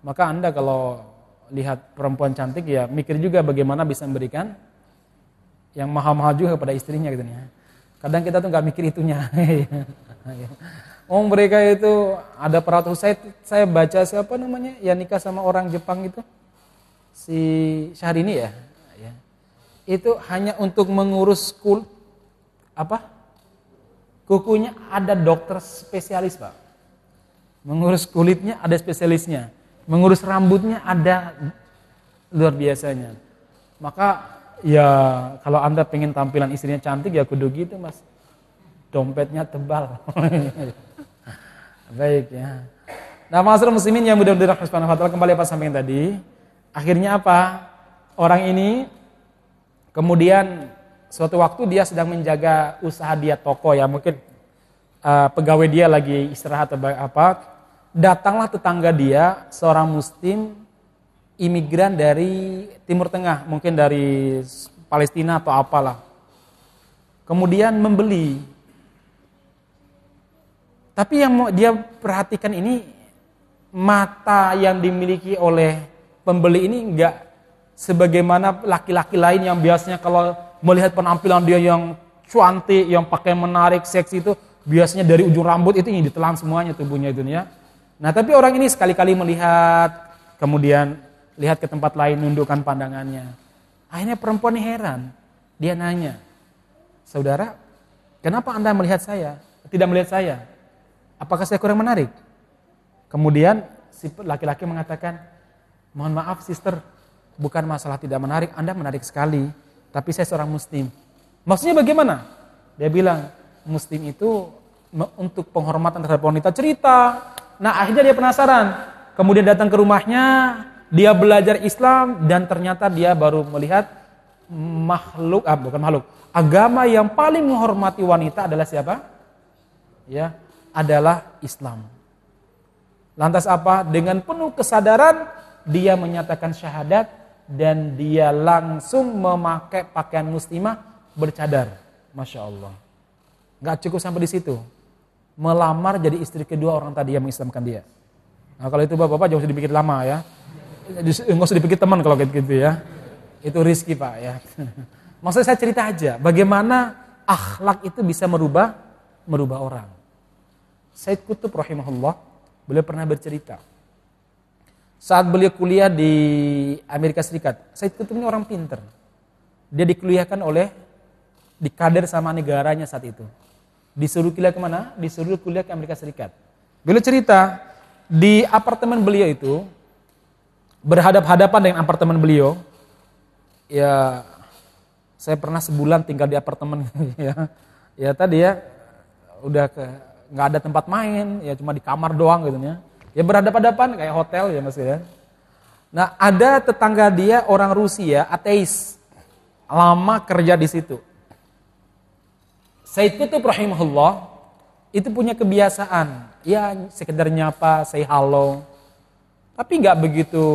Maka Anda kalau lihat perempuan cantik ya mikir juga bagaimana bisa memberikan yang mahal-mahal juga kepada istrinya gitu ya. Kadang kita tuh nggak mikir itunya. oh mereka itu ada peraturan saya saya baca siapa namanya yang nikah sama orang Jepang itu si Syahrini ya. ya. Itu hanya untuk mengurus kul apa kukunya ada dokter spesialis pak. Mengurus kulitnya ada spesialisnya. Mengurus rambutnya ada luar biasanya. Maka ya kalau anda pengen tampilan istrinya cantik ya kudu gitu mas dompetnya tebal baik ya nah masalah muslimin yang mudah-mudahan kembali apa sampaikan tadi akhirnya apa orang ini kemudian suatu waktu dia sedang menjaga usaha dia toko ya mungkin uh, pegawai dia lagi istirahat atau apa datanglah tetangga dia seorang muslim imigran dari Timur Tengah, mungkin dari Palestina atau apalah. Kemudian membeli. Tapi yang dia perhatikan ini mata yang dimiliki oleh pembeli ini enggak sebagaimana laki-laki lain yang biasanya kalau melihat penampilan dia yang cantik, yang pakai menarik, seksi itu biasanya dari ujung rambut itu ini ditelan semuanya tubuhnya itu ya. Nah, tapi orang ini sekali-kali melihat kemudian lihat ke tempat lain, nundukkan pandangannya. Akhirnya perempuan ini heran. Dia nanya, saudara, kenapa anda melihat saya? Tidak melihat saya? Apakah saya kurang menarik? Kemudian si laki-laki mengatakan, mohon maaf sister, bukan masalah tidak menarik, anda menarik sekali, tapi saya seorang muslim. Maksudnya bagaimana? Dia bilang, muslim itu untuk penghormatan terhadap wanita cerita. Nah akhirnya dia penasaran. Kemudian datang ke rumahnya, dia belajar Islam dan ternyata dia baru melihat makhluk, ah, bukan makhluk, agama yang paling menghormati wanita adalah siapa? Ya, adalah Islam. Lantas apa? Dengan penuh kesadaran dia menyatakan syahadat dan dia langsung memakai pakaian muslimah bercadar. Masya Allah. Gak cukup sampai di situ. Melamar jadi istri kedua orang tadi yang mengislamkan dia. Nah kalau itu bapak-bapak jangan usah dipikir lama ya nggak usah dipikir teman kalau kayak gitu ya. Itu rizki pak ya. Maksud saya cerita aja, bagaimana akhlak itu bisa merubah merubah orang. Said Kutub rahimahullah, beliau pernah bercerita. Saat beliau kuliah di Amerika Serikat, Said Kutub ini orang pinter. Dia dikuliahkan oleh, dikader sama negaranya saat itu. Disuruh kuliah ke mana? Disuruh kuliah ke Amerika Serikat. Beliau cerita, di apartemen beliau itu, berhadap-hadapan dengan apartemen beliau, ya Saya pernah sebulan tinggal di apartemen ya. Ya tadi ya udah ke nggak ada tempat main, ya cuma di kamar doang gitu ya. Ya berhadapan-hadapan kayak hotel ya Mas ya. Nah, ada tetangga dia orang Rusia, ateis. Lama kerja di situ. Said Kutub rahimahullah itu punya kebiasaan, ya sekedar nyapa, say halo. Tapi nggak begitu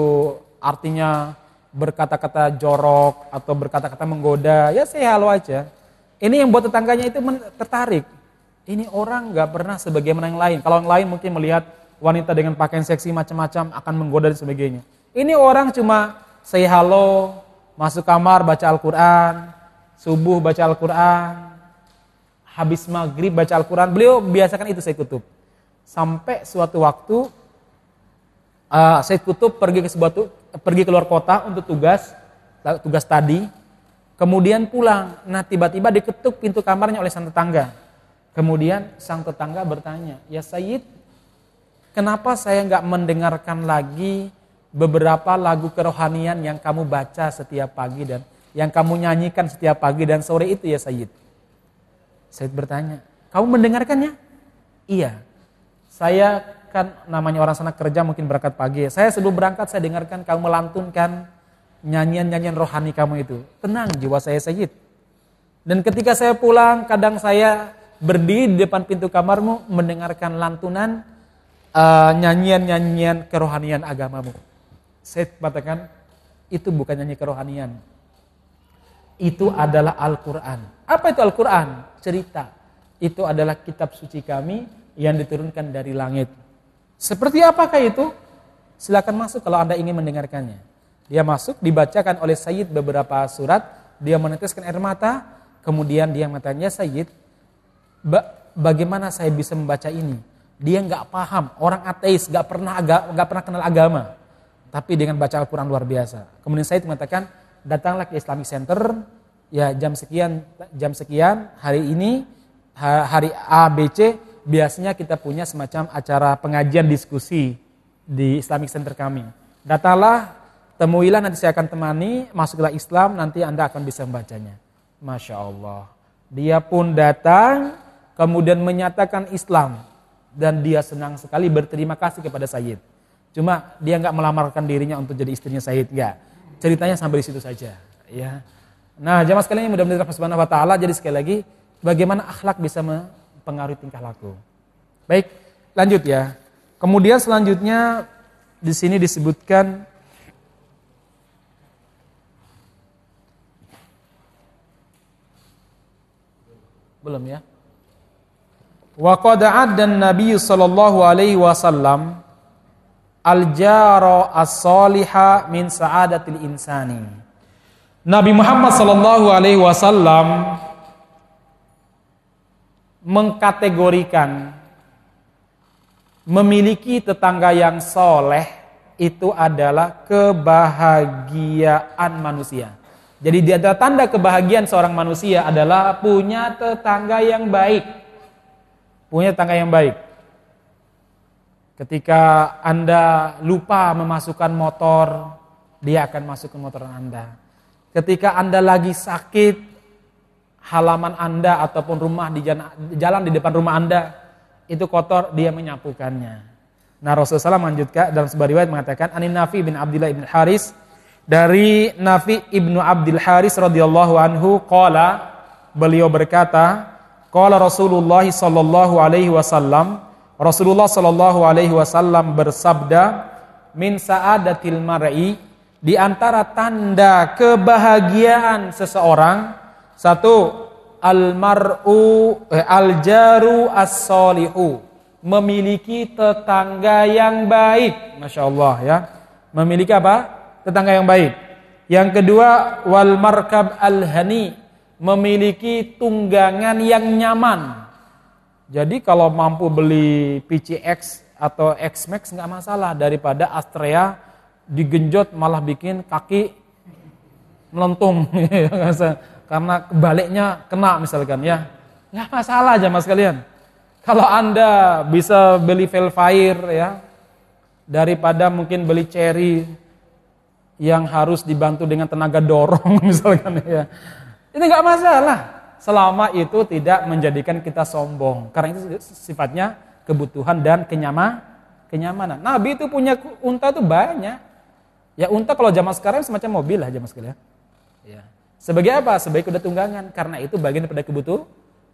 artinya berkata-kata jorok atau berkata-kata menggoda, ya say halo aja. Ini yang buat tetangganya itu tertarik. Ini orang nggak pernah sebagaimana yang lain. Kalau yang lain mungkin melihat wanita dengan pakaian seksi macam-macam akan menggoda dan sebagainya. Ini orang cuma say halo, masuk kamar baca Al-Quran, subuh baca Al-Quran, habis maghrib baca Al-Quran. Beliau biasakan itu saya kutub. Sampai suatu waktu uh, saya kutub pergi ke sebuah pergi keluar kota untuk tugas tugas tadi kemudian pulang nah tiba-tiba diketuk pintu kamarnya oleh sang tetangga kemudian sang tetangga bertanya ya Sayyid kenapa saya nggak mendengarkan lagi beberapa lagu kerohanian yang kamu baca setiap pagi dan yang kamu nyanyikan setiap pagi dan sore itu ya Sayyid Sayyid bertanya kamu mendengarkannya iya saya kan namanya orang sana kerja mungkin berangkat pagi. Saya sebelum berangkat saya dengarkan kamu melantunkan nyanyian-nyanyian rohani kamu itu. Tenang jiwa saya Sayyid. Dan ketika saya pulang kadang saya berdiri di depan pintu kamarmu mendengarkan lantunan uh, nyanyian-nyanyian kerohanian agamamu. Saya katakan itu bukan nyanyi kerohanian. Itu adalah Al-Quran. Apa itu Al-Quran? Cerita. Itu adalah kitab suci kami yang diturunkan dari langit. Seperti apakah itu? Silakan masuk kalau Anda ingin mendengarkannya. Dia masuk, dibacakan oleh Sayyid beberapa surat, dia meneteskan air mata, kemudian dia mengatakan, ya Sayyid, bagaimana saya bisa membaca ini? Dia nggak paham, orang ateis, nggak pernah nggak pernah kenal agama, tapi dengan baca Al-Quran luar biasa. Kemudian Sayyid mengatakan, datanglah ke Islamic Center, ya jam sekian, jam sekian hari ini, hari A, B, C, biasanya kita punya semacam acara pengajian diskusi di Islamic Center kami. Datanglah, temuilah nanti saya akan temani, masuklah Islam, nanti Anda akan bisa membacanya. Masya Allah. Dia pun datang, kemudian menyatakan Islam. Dan dia senang sekali berterima kasih kepada Sayyid. Cuma dia nggak melamarkan dirinya untuk jadi istrinya Sayyid, nggak. Ceritanya sampai di situ saja. Ya. Nah, jamaah sekalian yang mudah-mudahan Subhanahu wa taala jadi sekali lagi bagaimana akhlak bisa pengaruh tingkah laku. Baik, lanjut ya. Kemudian selanjutnya di sini disebutkan belum ya? Wa qad dan Nabi sallallahu alaihi wasallam al-jara as-saliha min sa'adatil insani. Nabi Muhammad sallallahu alaihi wasallam mengkategorikan memiliki tetangga yang soleh itu adalah kebahagiaan manusia. Jadi di antara tanda kebahagiaan seorang manusia adalah punya tetangga yang baik. Punya tetangga yang baik. Ketika Anda lupa memasukkan motor, dia akan masuk ke motor Anda. Ketika Anda lagi sakit, halaman Anda ataupun rumah di jalan, di depan rumah Anda itu kotor, dia menyapukannya. Nah Rasulullah SAW melanjutkan dalam sebuah riwayat mengatakan Anin Nafi bin Abdullah bin Haris dari Nafi ibnu Abdul Haris radhiyallahu anhu qala beliau berkata qala Rasulullah sallallahu alaihi wasallam Rasulullah sallallahu alaihi wasallam bersabda min saadatil mar'i di antara tanda kebahagiaan seseorang satu, almar'u eh, aljaru as-solihu. Memiliki tetangga yang baik. Masya Allah ya. Memiliki apa? Tetangga yang baik. Yang kedua, wal markab al-hani. Memiliki tunggangan yang nyaman. Jadi kalau mampu beli PCX atau X-Max nggak masalah daripada Astrea digenjot malah bikin kaki melentung. karena kebaliknya kena misalkan ya. Nggak masalah aja mas kalian. Kalau anda bisa beli Velfire ya, daripada mungkin beli cherry yang harus dibantu dengan tenaga dorong misalkan ya. Itu nggak masalah. Selama itu tidak menjadikan kita sombong. Karena itu sifatnya kebutuhan dan kenyamanan. kenyamanan. Nabi itu punya unta itu banyak. Ya unta kalau zaman sekarang semacam mobil lah zaman sekarang. Ya. Sebagai apa? Sebagai kuda tunggangan. Karena itu bagian daripada kebutuhan.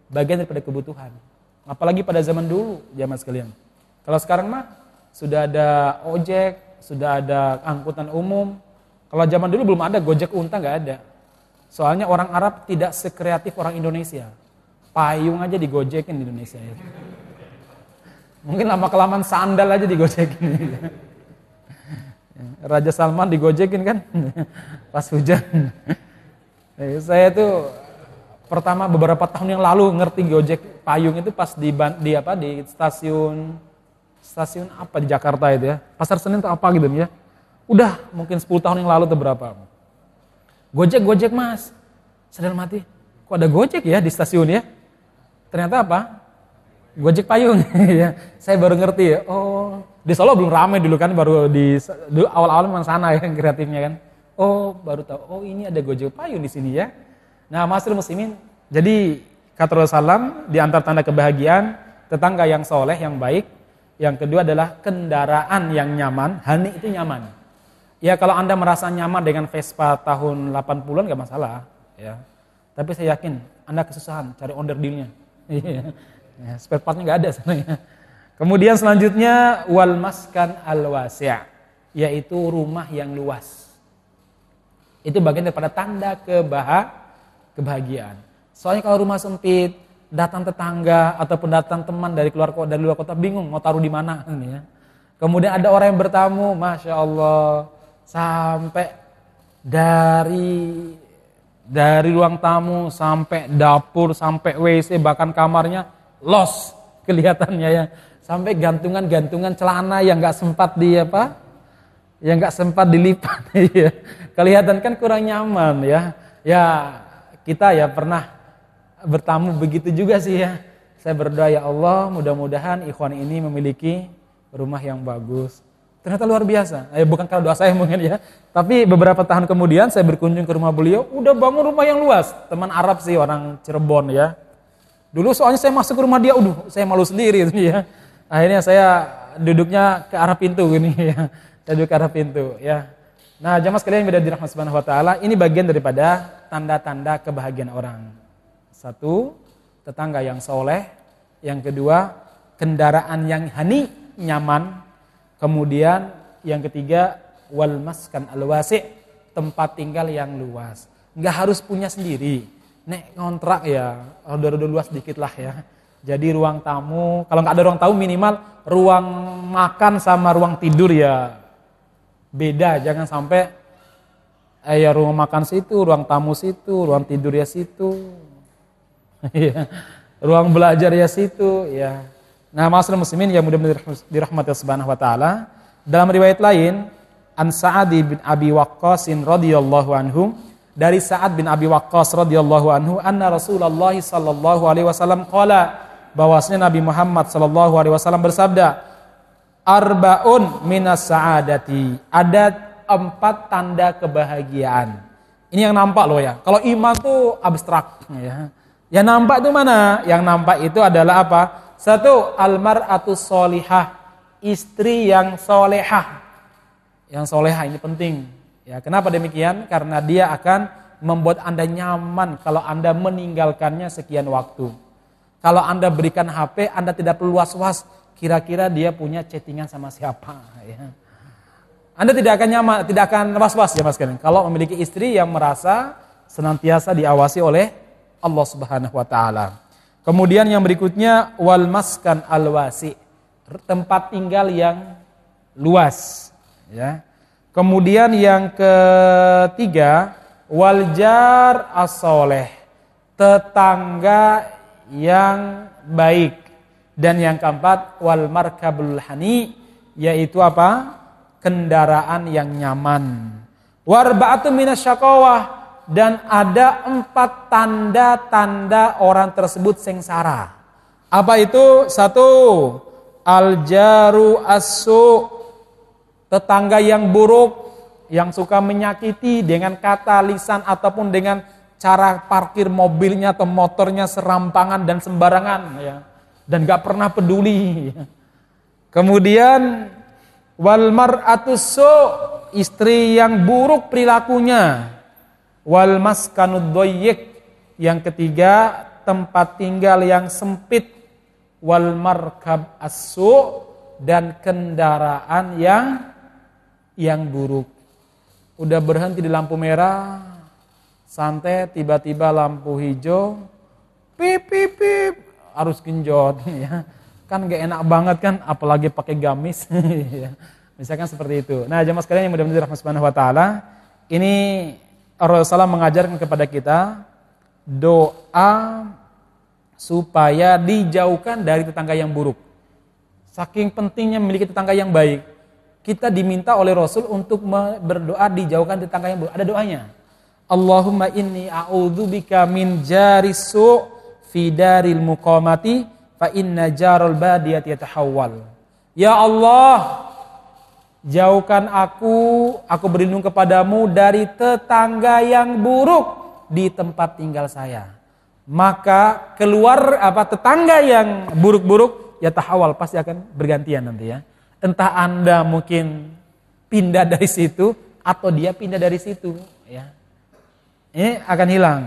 Bagian daripada kebutuhan. Apalagi pada zaman dulu, zaman sekalian. Kalau sekarang mah sudah ada ojek, sudah ada angkutan umum. Kalau zaman dulu belum ada gojek unta nggak ada. Soalnya orang Arab tidak sekreatif orang Indonesia. Payung aja digojekin di Indonesia ya. Mungkin lama kelamaan sandal aja digojekin. Raja Salman digojekin kan pas hujan. Saya tuh pertama beberapa tahun yang lalu ngerti gojek payung itu pas di di apa di stasiun stasiun apa di Jakarta itu ya. Pasar Senin tuh apa gitu ya. Udah mungkin 10 tahun yang lalu tuh berapa. Gojek, Gojek mas. Sadar mati. Kok ada Gojek ya di stasiun ya? Ternyata apa? Gojek payung. ya. Saya baru ngerti ya. Oh, di Solo belum ramai dulu kan, baru di awal-awal memang sana ya kreatifnya kan. Oh, baru tahu. Oh, ini ada Gojek payung di sini ya. Nah, Masrul Muslimin. Jadi kata Rasulullah di antar tanda kebahagiaan tetangga yang soleh, yang baik. Yang kedua adalah kendaraan yang nyaman. Hani itu nyaman. Ya kalau Anda merasa nyaman dengan Vespa tahun 80-an gak masalah. ya. Tapi saya yakin Anda kesusahan cari onder dealnya. ya, spare partnya gak ada sebenarnya. Kemudian selanjutnya wal maskan al wasi' yaitu rumah yang luas. Itu bagian daripada tanda kebah kebahagiaan. Soalnya kalau rumah sempit, datang tetangga ataupun datang teman dari keluar kota dari luar kota bingung mau taruh di mana ya. Kemudian ada orang yang bertamu, masya Allah, sampai dari dari ruang tamu sampai dapur sampai WC bahkan kamarnya los kelihatannya ya. Sampai gantungan-gantungan celana yang nggak sempat di apa yang nggak sempat dilipat ya. Kelihatan kan kurang nyaman ya. Ya kita ya pernah bertamu begitu juga sih ya. Saya berdoa ya Allah mudah-mudahan ikhwan ini memiliki rumah yang bagus ternyata luar biasa eh, bukan karena doa saya mungkin ya tapi beberapa tahun kemudian saya berkunjung ke rumah beliau udah bangun rumah yang luas teman Arab sih orang Cirebon ya dulu soalnya saya masuk ke rumah dia, udah saya malu sendiri ya Akhirnya saya duduknya ke arah pintu gini ya. Saya duduk ke arah pintu ya. Nah, jamaah sekalian yang dirahmati Subhanahu wa taala, ini bagian daripada tanda-tanda kebahagiaan orang. Satu, tetangga yang soleh. Yang kedua, kendaraan yang hani, nyaman. Kemudian yang ketiga, wal maskan al wasi, tempat tinggal yang luas. Enggak harus punya sendiri. Nek kontrak ya, udah-udah luas dikit lah ya jadi ruang tamu, kalau nggak ada ruang tamu minimal ruang makan sama ruang tidur ya beda. Jangan sampai eh, ya ruang makan situ, ruang tamu situ, ruang tidur ya situ. Iya. ruang belajar ya situ ya. Nah, masalah muslimin yang mudah-mudahan dirahmati Subhanahu wa taala. Dalam riwayat lain, An Sa'ad bin Abi Waqqas radhiyallahu anhu dari Sa'ad bin Abi Waqqas radhiyallahu anhu anna Rasulullah sallallahu alaihi wasallam qala bahwasanya Nabi Muhammad Shallallahu Alaihi Wasallam bersabda, arbaun minas saadati. Ada empat tanda kebahagiaan. Ini yang nampak loh ya. Kalau iman tuh abstrak ya. Yang nampak itu mana? Yang nampak itu adalah apa? Satu, almar'atu solihah. Istri yang solehah. Yang solehah ini penting. Ya, kenapa demikian? Karena dia akan membuat Anda nyaman kalau Anda meninggalkannya sekian waktu. Kalau Anda berikan HP, Anda tidak perlu was-was. Kira-kira dia punya chattingan sama siapa. Ya. Anda tidak akan nyaman, tidak akan was-was ya mas kalian. Kalau memiliki istri yang merasa senantiasa diawasi oleh Allah Subhanahu Wa Taala. Kemudian yang berikutnya wal maskan al wasi, tempat tinggal yang luas. Ya. Kemudian yang ketiga waljar as tetangga yang baik. Dan yang keempat wal markabul hani yaitu apa? kendaraan yang nyaman. Warba'atu minasyaqawah dan ada empat tanda-tanda orang tersebut sengsara. Apa itu? Satu, aljaru asu tetangga yang buruk yang suka menyakiti dengan kata lisan ataupun dengan cara parkir mobilnya atau motornya serampangan dan sembarangan ya dan gak pernah peduli. Kemudian wal mar'atus istri yang buruk perilakunya. Wal maskanud yang ketiga tempat tinggal yang sempit. Wal markab asu dan kendaraan yang yang buruk. Udah berhenti di lampu merah, santai tiba-tiba lampu hijau. Pip pip pip. Harus genjot ya. Kan gak enak banget kan apalagi pakai gamis. Ya. misalkan seperti itu. Nah jemaah sekalian yang mudah-mudahan dirahmati subhanahu wa taala ini Rasulullah mengajarkan kepada kita doa supaya dijauhkan dari tetangga yang buruk. Saking pentingnya memiliki tetangga yang baik kita diminta oleh Rasul untuk berdoa dijauhkan tetangga yang buruk. Ada doanya. Allahumma inni a'udzubika min jarisu fi daril muqamati fa inna jarul badiyati yatahawwal. Ya Allah, jauhkan aku, aku berlindung kepadamu dari tetangga yang buruk di tempat tinggal saya. Maka keluar apa tetangga yang buruk-buruk ya tahawal pasti akan bergantian nanti ya. Entah Anda mungkin pindah dari situ atau dia pindah dari situ ya ini akan hilang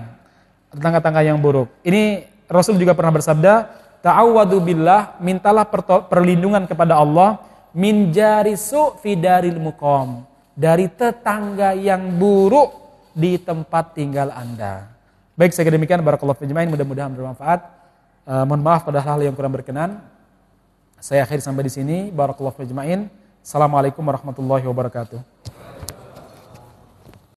tetangga-tetangga yang buruk. Ini Rasul juga pernah bersabda, ta'awwadu billah, mintalah perlindungan kepada Allah min jarisu fidaril muqam, dari tetangga yang buruk di tempat tinggal Anda. Baik, saya demikian barakallahu fi mudah-mudahan bermanfaat. Uh, mohon maaf pada hal yang kurang berkenan. Saya akhir sampai di sini. Barakallahu fi Assalamualaikum warahmatullahi wabarakatuh.